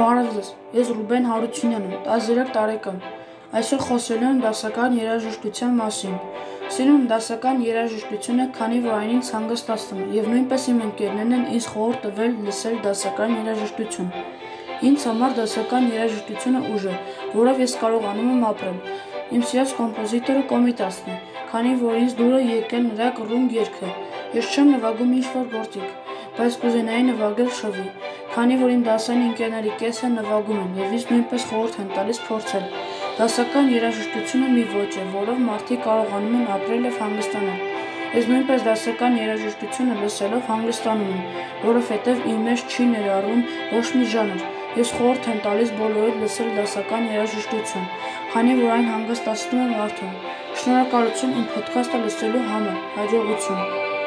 Բարև ձեզ, ես Ռուբեն Հարությունյան եմ, 13 տարեկան։ Այսօր խոսելու եմ դասական երաժշտության մասին։ Սիրում դասական երաժշտությունը, քանի որ այն ինձ հանգստացնում է, եւ նույնպես իմ ընկերներն են ինձ խորհուրդ տվել լսել դասական երաժշտություն։ Ինձ համար դասական երաժշտությունը ուժ է, որով ես կարողանում եմ ապրել։ Իմ սիրած կոմպոզիտորը Կոմիտասն է, քանի որ ինձ դուր է եկել նրա կռունգ երգը։ Ես չեմ նվագում ինչ-որ գործիք, բայց կուզենայի նվագել շվի քանի որ իմ դասային ընկերների կեսը նվագում են եւ ինձ նույնպես խորհուրդ են տալիս փորձել։ Դասական երաժշտությունը մի ոճ է, որով մարդիկ կարողանում են ապրել եւ հանգստանալ։ Ես նույնպես դասական երաժշտությունը լսելով հանգստանում եմ, որովհետև իմ մեջ չի ներառում ոչ մի ժանր։ Ես խորհուրդ եմ տալիս բոլորին լսել դասական երաժշտություն, քանի որ այն հանգստացնում է մարդուն։ Շնորհակալություն իմ ոդքասթը լսելու համար։ Հաջողություն։